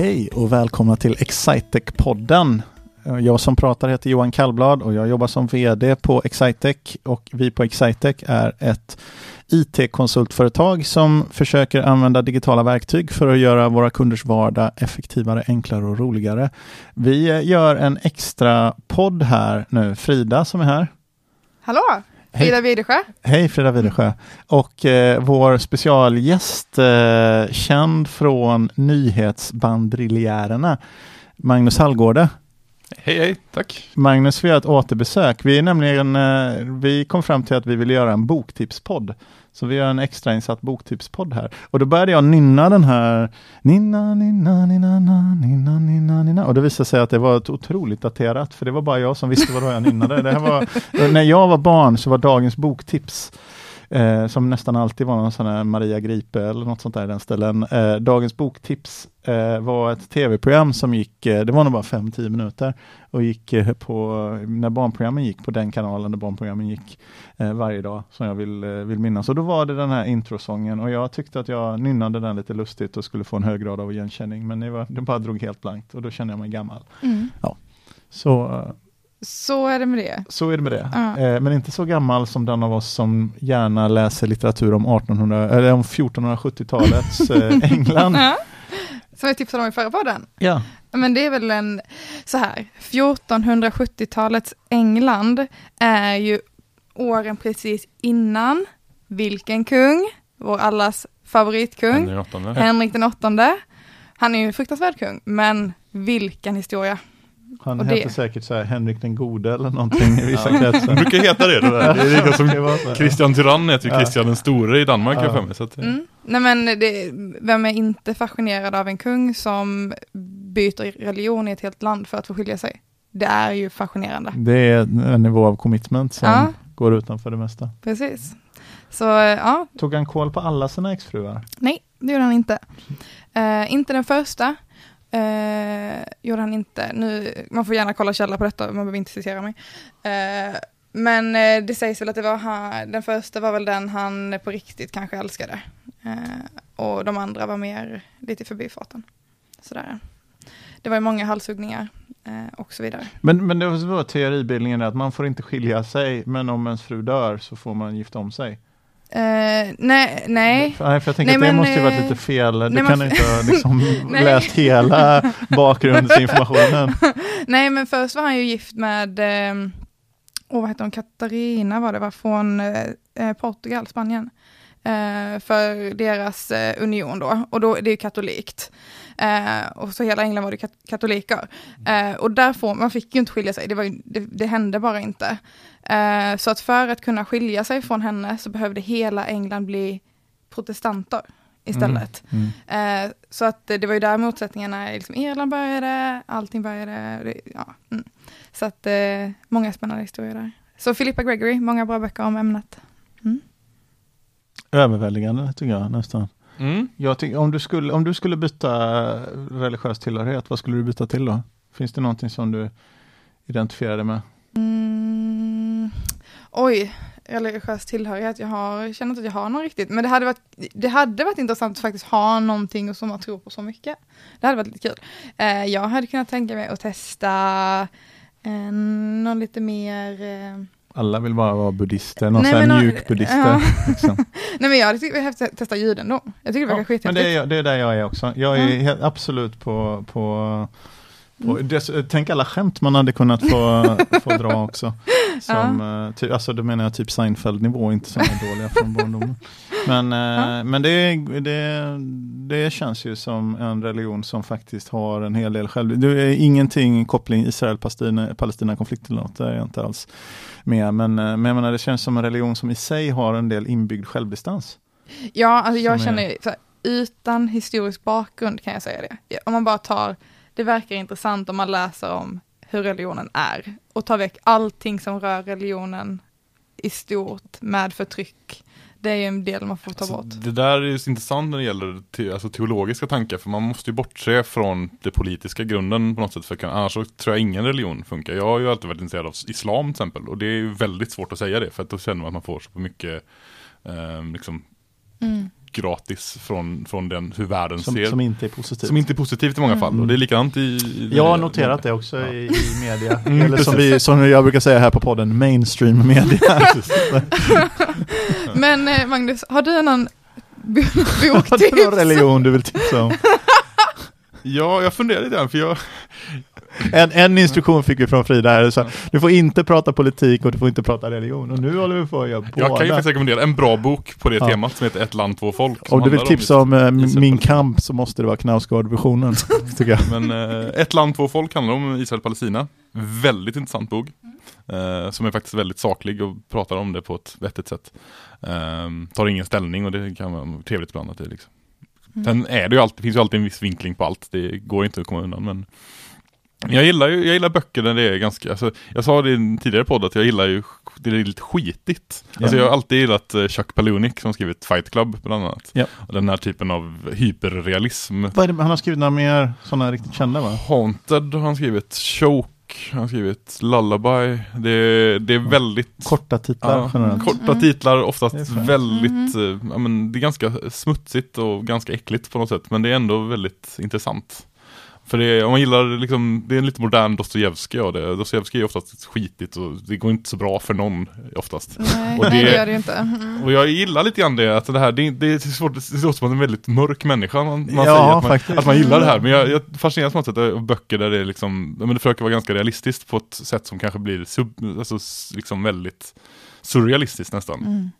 Hej och välkomna till Excitec-podden. Eh, jag som pratar heter Johan Kallblad och jag jobbar som VD på Excitec och vi på Excitec är ett IT-konsultföretag som försöker använda digitala verktyg för att göra våra kunders vardag effektivare, enklare och roligare. Vi eh, gör en extra podd här nu. Frida som är här. Hallå! Frida Widesjö. Hej Frida Widesjö. Och eh, vår specialgäst, eh, känd från nyhetsbandriljärerna, Magnus Hallgårde. Hej hej, tack. Magnus, vi har ett återbesök. Vi, är nämligen, eh, vi kom fram till att vi vill göra en boktipspodd. Så vi gör en extrainsatt boktipspodd här. Och då började jag nynna den här nina, nina, nina, nina, nina, nina. Och det visade sig att det var ett otroligt daterat, för det var bara jag som visste vad jag nynnade. Det här var, när jag var barn så var dagens boktips eh, som nästan alltid var någon sån här Maria Gripe eller något sånt där i den ställen. Eh, Dagens boktips eh, var ett tv-program som gick, eh, det var nog bara 5-10 minuter, och gick eh, på, när barnprogrammen gick på den kanalen där barnprogrammen gick eh, varje dag, som jag vill, vill minnas. Och då var det den här introsången och jag tyckte att jag nynnade den lite lustigt och skulle få en hög grad av igenkänning, men det, var, det bara drog helt blankt och då kände jag mig gammal. Mm. Ja. Så så är det med det. Så är det med det. Ja. Eh, men inte så gammal som den av oss som gärna läser litteratur om, 1800, eller om 1470-talets eh, England. Ja. Som jag tipsade om i förra podden. Ja. Men det är väl en, så här, 1470-talets England är ju åren precis innan vilken kung? Vår allas favoritkung. Henrik den åttonde. Han är ju en fruktansvärd kung, men vilken historia. Han och hette det... säkert så här Henrik den gode eller någonting i vissa kretsar. Det brukar heta det. det, där. det är lika som Christian Tyrann heter ju Christian den store i Danmark. Ja. För mig, så att, mm. Nej men det, vem är inte fascinerad av en kung som byter religion i ett helt land för att få skilja sig? Det är ju fascinerande. Det är en nivå av commitment som ja. går utanför det mesta. Precis. Så, ja. Tog han koll på alla sina exfruar? Nej, det gjorde han inte. Uh, inte den första, Eh, gjorde han inte. Nu, man får gärna kolla källa på detta, man behöver inte citera mig. Eh, men eh, det sägs väl att det var han, den första var väl den han på riktigt kanske älskade. Eh, och de andra var mer lite i förbifarten. Sådär. Det var ju många halshuggningar eh, och så vidare. Men, men det var teoribildningen att man får inte skilja sig, men om ens fru dör så får man gifta om sig. Uh, nej, nej. för jag tänker nej, att det men, måste ju varit lite fel. Du nej, kan man... inte ha liksom läst hela bakgrundsinformationen. nej, men först var han ju gift med, eh, oh, vad heter hon, Katarina var det, var från eh, eh Portugal, Spanien. Eh, för deras eh, union då, och då det är ju katolikt. Eh, och så hela England var det kat katoliker. Eh, och där får, man fick ju inte skilja sig, det, var ju, det, det hände bara inte. Eh, så att för att kunna skilja sig från henne så behövde hela England bli protestanter istället. Mm, mm. Eh, så att det var ju där motsättningarna liksom Irland började, allting började. Det, ja, mm. Så att eh, många spännande historier där. Så Philippa Gregory, många bra böcker om ämnet. Mm. Överväldigande tycker jag nästan. Mm. Jag tycker, om, du skulle, om du skulle byta religiös tillhörighet, vad skulle du byta till då? Finns det någonting som du identifierar dig med? Mm, oj, religiös tillhörighet. Jag har, känner inte att jag har någon riktigt. Men det hade varit, det hade varit intressant att faktiskt ha någonting som man tror på så mycket. Det hade varit lite kul. Eh, jag hade kunnat tänka mig att testa eh, någon lite mer eh, alla vill bara vara buddhister, någon sån här mjuk buddhister. Ja. Liksom. Nej men jag hade testa judendom. Jag tycker det verkar ja, Men det är, det är där jag är också. Jag är ja. helt, absolut på, på det, tänk alla skämt man hade kunnat få, få dra också. Som, ja. Eh, ty, alltså då menar jag typ Seinfeld-nivå, inte sådana dåliga från barndomen. Men, eh, ja. men det, det, det känns ju som en religion som faktiskt har en hel del själv... Det är ingenting koppling Israel-Palestina-konflikt eller något, det är jag inte alls med. Men, eh, men jag menar, det känns som en religion som i sig har en del inbyggd självdistans. Ja, alltså jag känner, är... här, utan historisk bakgrund kan jag säga det. Om man bara tar det verkar intressant om man läser om hur religionen är och tar väck allting som rör religionen i stort med förtryck. Det är ju en del man får ta alltså, bort. Det där är intressant när det gäller te alltså, teologiska tankar för man måste ju bortse från det politiska grunden på något sätt för annars så tror jag ingen religion funkar. Jag har ju alltid varit intresserad av islam till exempel och det är ju väldigt svårt att säga det för att då känner man att man får så mycket eh, liksom, mm gratis från, från den, hur världen Som, ser. som inte är positivt. Som inte är positivt i många Mm. fall och det är likadant i... i jag har noterat det också Ja. i, i media. Mm, Eller som, vi, som jag brukar säga här på podden, mainstream media. Men eh, Magnus, har du någon bo- Har du någon boktips? religion du vill tipsa om? Ja, jag funderar lite grann för jag, En, en instruktion fick vi från Frida här, så du får inte prata politik och du får inte prata religion. Och nu håller vi på att göra båda. jag kan ju faktiskt rekommendera en bra bok på det Ja. temat som heter Ett land, två folk. om du vill tipsa om, eh, Israel- Min kamp så måste det vara Knausgård-versionen, tycker jag. Men eh, Ett land, två folk handlar om Israel-Palestina. Väldigt intressant bok. Eh, som är faktiskt väldigt saklig och pratar om det på ett vettigt sätt. Eh, tar ingen ställning och det kan vara trevligt ibland att det liksom. Mm. Sen är det ju alltid, finns ju alltid en viss vinkling på allt. Det går inte att komma undan men jag gillar ju, jag gillar böcker där det är ganska, alltså, jag sa det i en tidigare podd att jag gillar ju, det är lite skitigt. Alltså Ja. jag har alltid gillat eh, Chuck Palahniuk som skrivit Fight Club bland annat. Ja. Och den här typen av hyperrealism. Vad är det, han har skrivit några mer sådana riktigt kända va? Haunted har han skrivit, Choke har han skrivit, Lullaby. Det, det är väldigt Korta titlar ja, generellt. korta Mm. titlar, oftast skönt. väldigt, eh, ja, men det är ganska smutsigt och ganska äckligt på något sätt. Men det är ändå väldigt intressant. För det är, om man gillar liksom, det är en lite modern Dostojevskij av det. Dostojevskij är oftast skitigt och det går inte så bra för någon oftast. Nej, Och nej, det- det gör det ju inte. Mm. Och jag gillar lite grann det, att det här, det, det är svårt, det låter som en väldigt mörk människa man, man Ja, säger att man, faktiskt. att man gillar det här. Men jag, jag fascineras på något sätt av böcker där det är liksom, men det försöker vara ganska realistiskt på ett sätt som kanske blir sub, alltså, liksom väldigt surrealistiskt nästan. Mm.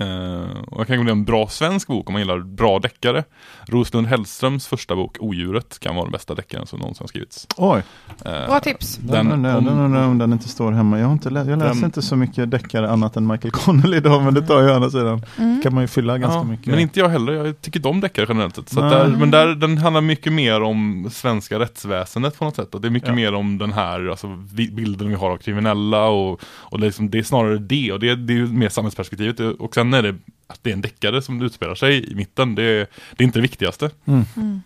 Eh, och jag kan gå ner en bra svensk bok om man gillar bra deckare. Roslund Hellströms första bok, Odjuret, kan vara den bästa deckaren som någonsin har skrivits. Oj, Eh, Bra tips. den, den, den, om- den undrar om den inte står hemma. Jag, har inte lä- jag läser Den- inte så mycket deckare annat än Michael Connelly idag, men det tar ju å andra sidan. Mm. kan man ju fylla ganska Ja, mycket. Men inte jag heller, jag tycker inte om deckare generellt sett. Så att Nej. där, men där, den handlar mycket mer om svenska rättsväsendet på något sätt. Och det är mycket Ja. mer om den här alltså, bilden vi har av kriminella och, och det, är liksom, det är snarare det. Och det, det är ju mer samhällsperspektivet. Och sen är det att det är en deckare som utspelar sig i mitten. Det, är- det är inte det viktigaste. Mm. Mm.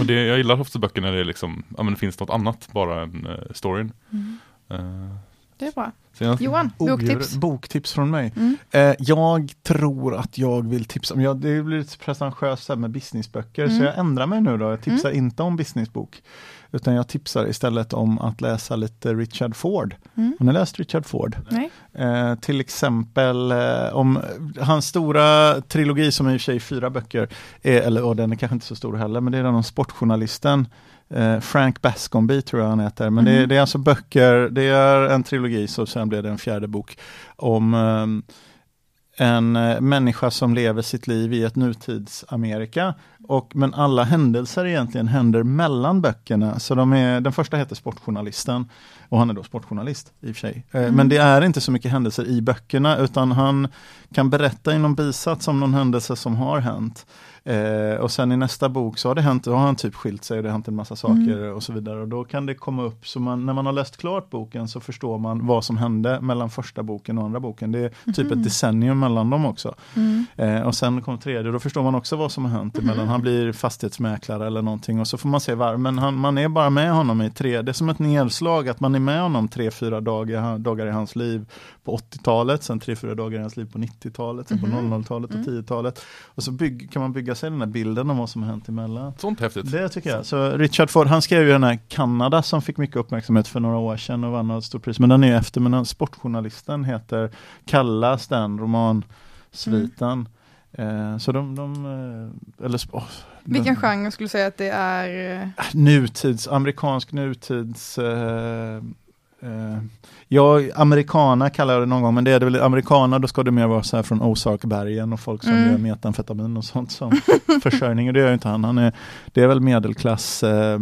Och det, jag gillar ofta böcker när det, är liksom, ja, men det finns något annat bara än uh, storyn. Mm. Eh, Det är bra. sen jag, Johan, boktips. Odjuret- Boktips från mig. Mm. Eh, jag tror att jag vill tipsa om, ja, det blir lite pretentiöst med businessböcker, Mm. så jag ändrar mig nu då. Jag tipsar inte om businessbok, utan jag tipsar istället om att läsa lite Richard Ford. Mm. Har ni läst Richard Ford? Eh, till exempel eh, om hans stora trilogi som är i och för sig fyra böcker, är, eller och den är kanske inte så stor heller, men det är den om sportjournalisten eh, Frank Bascomby tror jag han heter. Men det, är- Mhm. det är alltså böcker, det är en trilogi så sen blev det en fjärde bok om eh, en eh, människa som lever sitt liv i ett nutidsamerika. Och, men alla händelser egentligen händer mellan böckerna. Så de är, den första heter Sportjournalisten och han är då sportjournalist i och för sig. Eh, Mm. Men det är inte så mycket händelser i böckerna utan han kan berätta i någon bisats om någon händelse som har hänt. Eh, och sen i nästa bok så har det hänt, då har han typ skilt sig och det har hänt en massa saker och så vidare. Och då kan det komma upp, så man, när man har läst klart boken så förstår man vad som hände mellan första boken och andra boken. Det är typ ett decennium mellan dem också. Mm. Eh, och sen kom tredje, då förstår man också vad som har hänt emellan. Han blir fastighetsmäklare eller någonting och så får man se varför. Men han, man är bara med honom i tre, det är som ett nedslag att man är med honom tre, fyra dagar, dagar i hans liv på 80-talet, sen tre, fyra dagar i hans liv på 90-talet, sen på Mhm. 00-talet och Mm. 10-talet. Och så bygg, kan man bygga sig den här bilden om vad som har hänt emellan. sånt häftigt. Det tycker jag. Så Richard Ford, han skrev ju den här Kanada som fick mycket uppmärksamhet för några år sedan och vann ett stort pris. Men den är ju efter, men den sportjournalisten heter, kallas den romansviten. Eh, så de, de eh, eller oh, Vilken de, genre skulle du säga att det är? eh, Nutids, amerikansk nutids eh, eh, Ja, americana kallar jag det någon gång, men det är det väl americana, då ska det mer vara så här från Ozarkbergen och folk som Mm. gör metamfetamin och sånt som försörjning, och det gör ju inte han. han är, det är väl medelklass eh,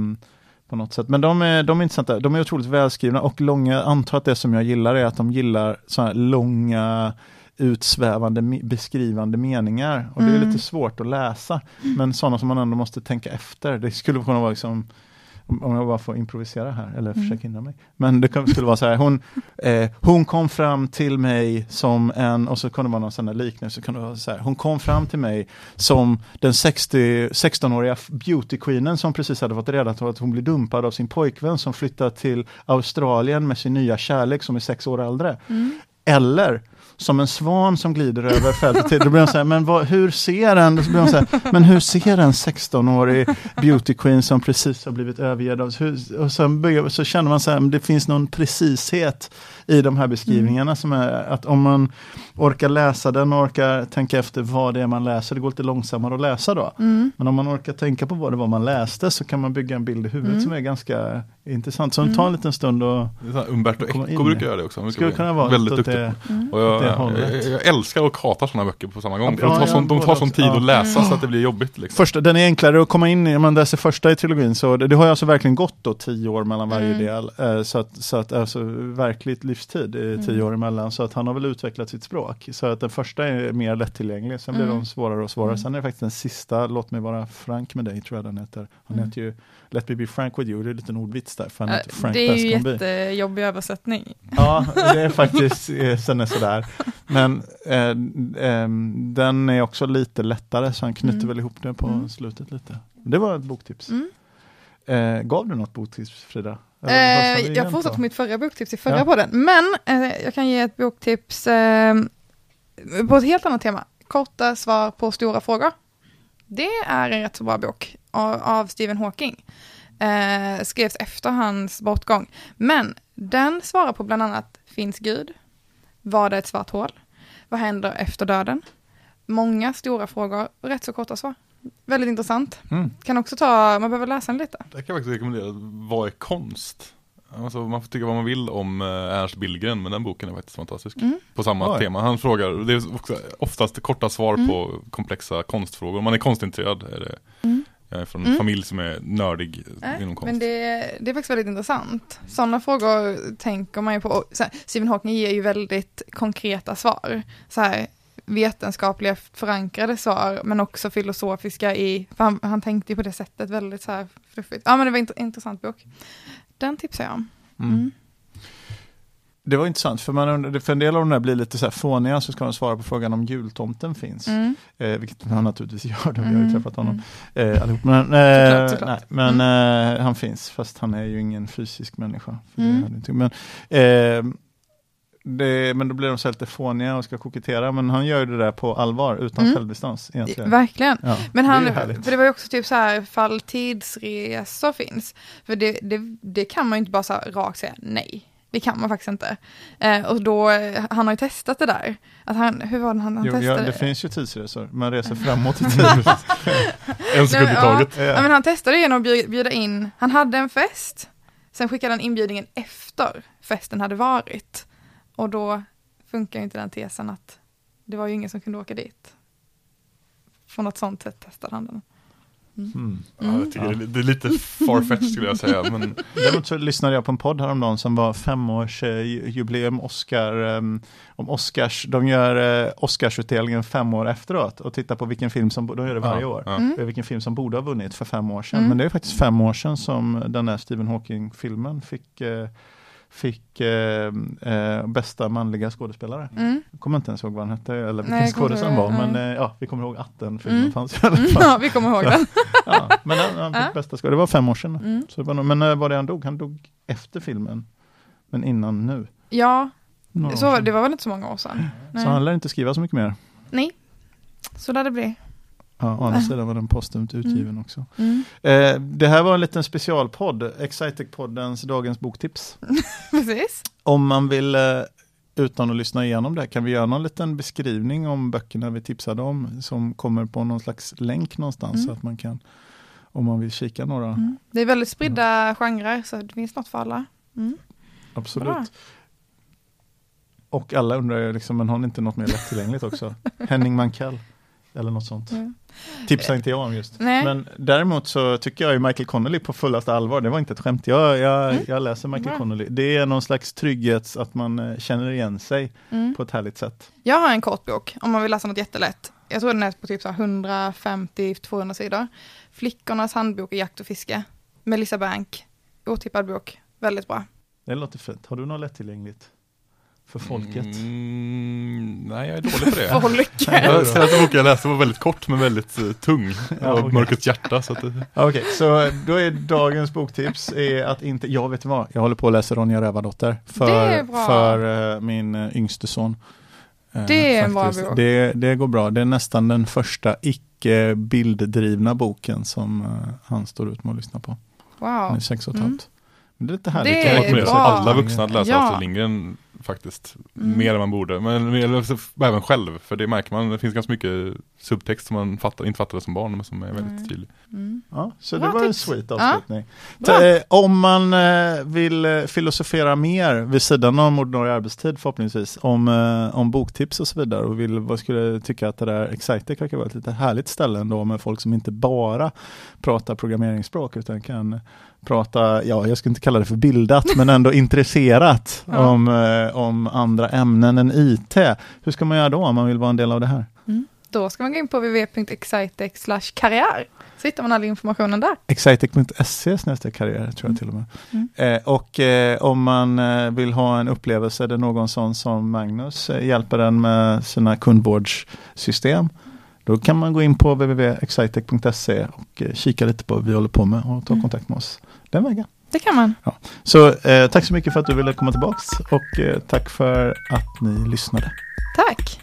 på något sätt. Men de är, de är intressanta, de är otroligt välskrivna och långa, jag antar att det som jag gillar är att de gillar så här långa utsvävande beskrivande meningar och det är Mm. lite svårt att läsa men sådana som man ändå måste tänka efter. Det skulle kunna vara liksom om jag bara får improvisera här, eller Mm. försöka hindra mig. Men det skulle vara så här, hon, eh, hon kom fram till mig som en, och så kunde det vara någon sån där liknelse, så kunde det vara så här, hon kom fram till mig som den 60, 16-åriga beautyqueenen som precis hade fått reda på att hon blev dumpad av sin pojkvän som flyttat till Australien med sin nya kärlek som är sex år äldre. Mm. Eller som en svan som glider över fältet. Då blir de så här, men vad, hur ser en, så blir de så här, men hur ser en 16-årig beauty queen som precis har blivit övergedd av, hur, och sen, så känner man så här, det finns någon precishet i de här beskrivningarna som är att om man orkar läsa den och orkar tänka efter vad det är man läser, det går lite långsammare att läsa då. Mm. Men om man orkar tänka på vad det var man läste så kan man bygga en bild i huvudet Mm. som är ganska intressant. Så ta en liten stund och Det är så här Umberto Komma in Eco brukar göra det också. Han brukar kunna vara väldigt duktig. det, Mm. Och jag, jag, jag älskar och hatar sådana böcker på samma gång. Ja, de tar ja, sån, de tar sån tid Ja. att läsa Mm. så att det blir jobbigt. Liksom. Första, den är enklare att komma in i, om man läser första i trilogin, så det, det har ju alltså verkligen gått då tio år mellan varje Mm. del. Eh, så att, så att alltså verkligt livstid är tio Mm. år emellan. Så att han har väl utvecklat sitt språk. Så att den första är mer lättillgänglig, sen blir Mm. de svårare och svårare. Mm. Sen är det faktiskt den sista, Låt mig vara frank med dig, tror jag den heter. Han Mm. heter ju Let me be frank with you, det är en liten ordvits där, för han Eh, heter Frank Det är ju jättejobbig översättning. Ja, det är faktiskt eh, sen är sådär. Men eh, ehm, den är också lite lättare så han knyter Mm. väl ihop det på Mm. slutet lite. Det var ett boktips. Mm. Eh, gav du något boktips Frida? Eh, jag fortsatte på mitt förra boktips i förra Ja. podden, men eh, jag kan ge ett boktips eh, på ett helt annat tema. Korta svar på stora frågor. Det är en rätt så bra bok av, av Stephen Hawking. Eh, skrevs efter hans bortgång. Men den svarar på bland annat, finns Gud? Vad är ett svart hål? Vad händer efter döden? Många stora frågor och rätt så korta svar. Väldigt intressant. Mm. Kan också ta, man behöver läsa den lite. Det kan jag faktiskt rekommendera. Vad är konst? Alltså, man får tycka vad man vill om eh, Ernst Billgren, men den boken är faktiskt fantastisk. Mm. På samma Oj. tema. Han frågar, det är också oftast korta svar Mm. på komplexa konstfrågor. Om man är konstintresserad är det Mm. jag är från en Mm. familj som är nördig Nej, inom konst. men det, det är faktiskt väldigt intressant. Sådana frågor tänker man ju på. Här, Stephen Hawking ger ju väldigt konkreta svar. Så här, vetenskapliga förankrade svar, men också filosofiska i, för han, han tänkte ju på det sättet väldigt så här fluffigt. Ja men det var en int- intressant bok. Den tipsar jag om. Mm. Mm. Det var intressant, för, man, för en del av de där blir lite så här fåniga, så ska man svara på frågan om jultomten finns. Mm. Eh, vilket han naturligtvis gör, då, vi har ju Mm, träffat honom. mm. Eh, allihop. Men, eh, Såklart, såklart. Nej, men eh, han finns, fast han är ju ingen fysisk människa. Mm. Men, eh, det, men då blir de så lite fåniga och ska kokettera, men han gör det där på allvar, utan Mm. självdistans egentligen. Verkligen. Ja, Men det han, härligt. för det var ju också typ så här, fall tidsresor finns. För det, det, det kan man ju inte bara så här rakt säga nej. Det kan man faktiskt inte. Eh, och då, han har ju testat det där. Att han, hur var det han, han Jo, testade? ja, det finns ju tidsresor, man reser framåt i tiden. En sekund i taget. Ja, ja, men han testade genom att bjud- bjuda in, han hade en fest, sen skickade han inbjudningen efter festen hade varit. Och då funkar ju inte den tesen att det var ju ingen som kunde åka dit. På något sånt sätt testade han den. Mm. Ja, jag tycker det är li- det är lite farfetched skulle jag säga. Men Däremot så lyssnade jag på en podd häromdagen som var femårsjubileum Oscar, um, om Oscars, de gör uh, Oscarsutdelningen fem år efteråt och tittar på vilken film som, de gör det varje Ja, år, ja. Mm. Eh, vilken film som borde ha vunnit för fem år sedan. Mm. Men det är faktiskt fem år sedan som den där Stephen Hawking-filmen fick eh, fick eh, eh, bästa manliga skådespelare. Mm. Jag kommer inte ens ihåg vad han hette eller vilken skådespelare han var, men eh, ja, vi kommer ihåg att den filmen Mm. fanns i alla Mm, fall. ja, vi kommer ihåg den. Ja, men han, han fick bästa skådespelare, det var fem år sedan. Mm. Så var nog, men när var det han dog? Han dog efter filmen. Men innan nu. Ja, Några så, det var väl inte så många år sedan. Så han lär inte skriva så mycket mer. Nej, så där det blir. Ja, å andra sidan var den postumt utgiven också. Mm. Eh, det här var en liten specialpodd, Excitec-poddens dagens boktips. Precis. Om man vill, eh, utan att lyssna igenom det, kan vi göra någon liten beskrivning om böckerna vi tipsade om, som kommer på någon slags länk någonstans, Mm. så att man kan, om man vill kika några. Mm. Det är väldigt spridda genrer, så det finns något för alla. Mm. Absolut. Bra. Och alla undrar ju liksom, men har ni inte något mer lättillgängligt också? Henning Mankell, eller något sånt. Mm. Tipsar inte jag om just. Nej. Men däremot så tycker jag ju Michael Connolly på fullaste allvar, det var inte ett skämt, jag, jag, Mm. jag läser Michael Bra. Connolly. Det är någon slags trygghet, att man eh, känner igen sig Mm. på ett härligt sätt. Jag har en kort bok, om man vill läsa något jättelätt. Jag tror den är på typ så här 150-200 sidor. Flickornas handbok i jakt och fiske. Melissa Bank. Otippad bok. Väldigt bra. Det låter fint. Har du något lättillgängligt? För folket? Mm, nej, jag är dålig på det. Folk. Jag- Senaste boken jag läste var väldigt kort men väldigt eh, tung. Ja, okej. Mörkrets hjärta. Så att det, Okej, så då är dagens boktips är att inte, jag vet vad, jag håller på att läsa Ronja Rövardotter för, för eh, min eh, yngste son. Det är en bra bok. Det, det går bra. Det är nästan den första icke bilddrivna boken som han står ut med att lyssna på. Han Wow. är sex och ett Mm. det är lite härligt. Det är bra. alla vuxna att läsa Ja. Astrid Lindgren faktiskt. Mm. Mer än man borde. Men även själv. För det märker man. Det finns ganska mycket subtext som man fattar, inte fattade som barn men som är väldigt Nej. tydlig. Mm. Ja, så Bra det var en tips. sweet Ja. avslutning. Bra. Eh, Om man eh, vill eh, filosofera mer vid sidan av ordinarie arbetstid förhoppningsvis om, eh, om boktips och så vidare och vill, vad skulle tycka att det där Excitec verkar vara ett lite härligt ställe ändå med folk som inte bara pratar programmeringsspråk utan kan prata, ja jag skulle inte kalla det för bildat men ändå intresserat Ja. om, eh, om andra ämnen än IT. Hur ska man göra då om man vill vara en del av det här? Då ska man gå in på www.excitec karriär. Så hittar man all informationen där. Excitec.se snedstreck karriär tror jag till och med. Mm. Eh, och eh, om man eh, vill ha en upplevelse där någon sån som Magnus eh, hjälper en med sina kundvårdssystem. Då kan man gå in på www.excitec.se och eh, kika lite på vad vi håller på med och ta Mm. kontakt med oss den vägen. Det kan man. Så eh, tack så mycket för att du ville komma tillbaks och eh, tack för att ni lyssnade. Tack.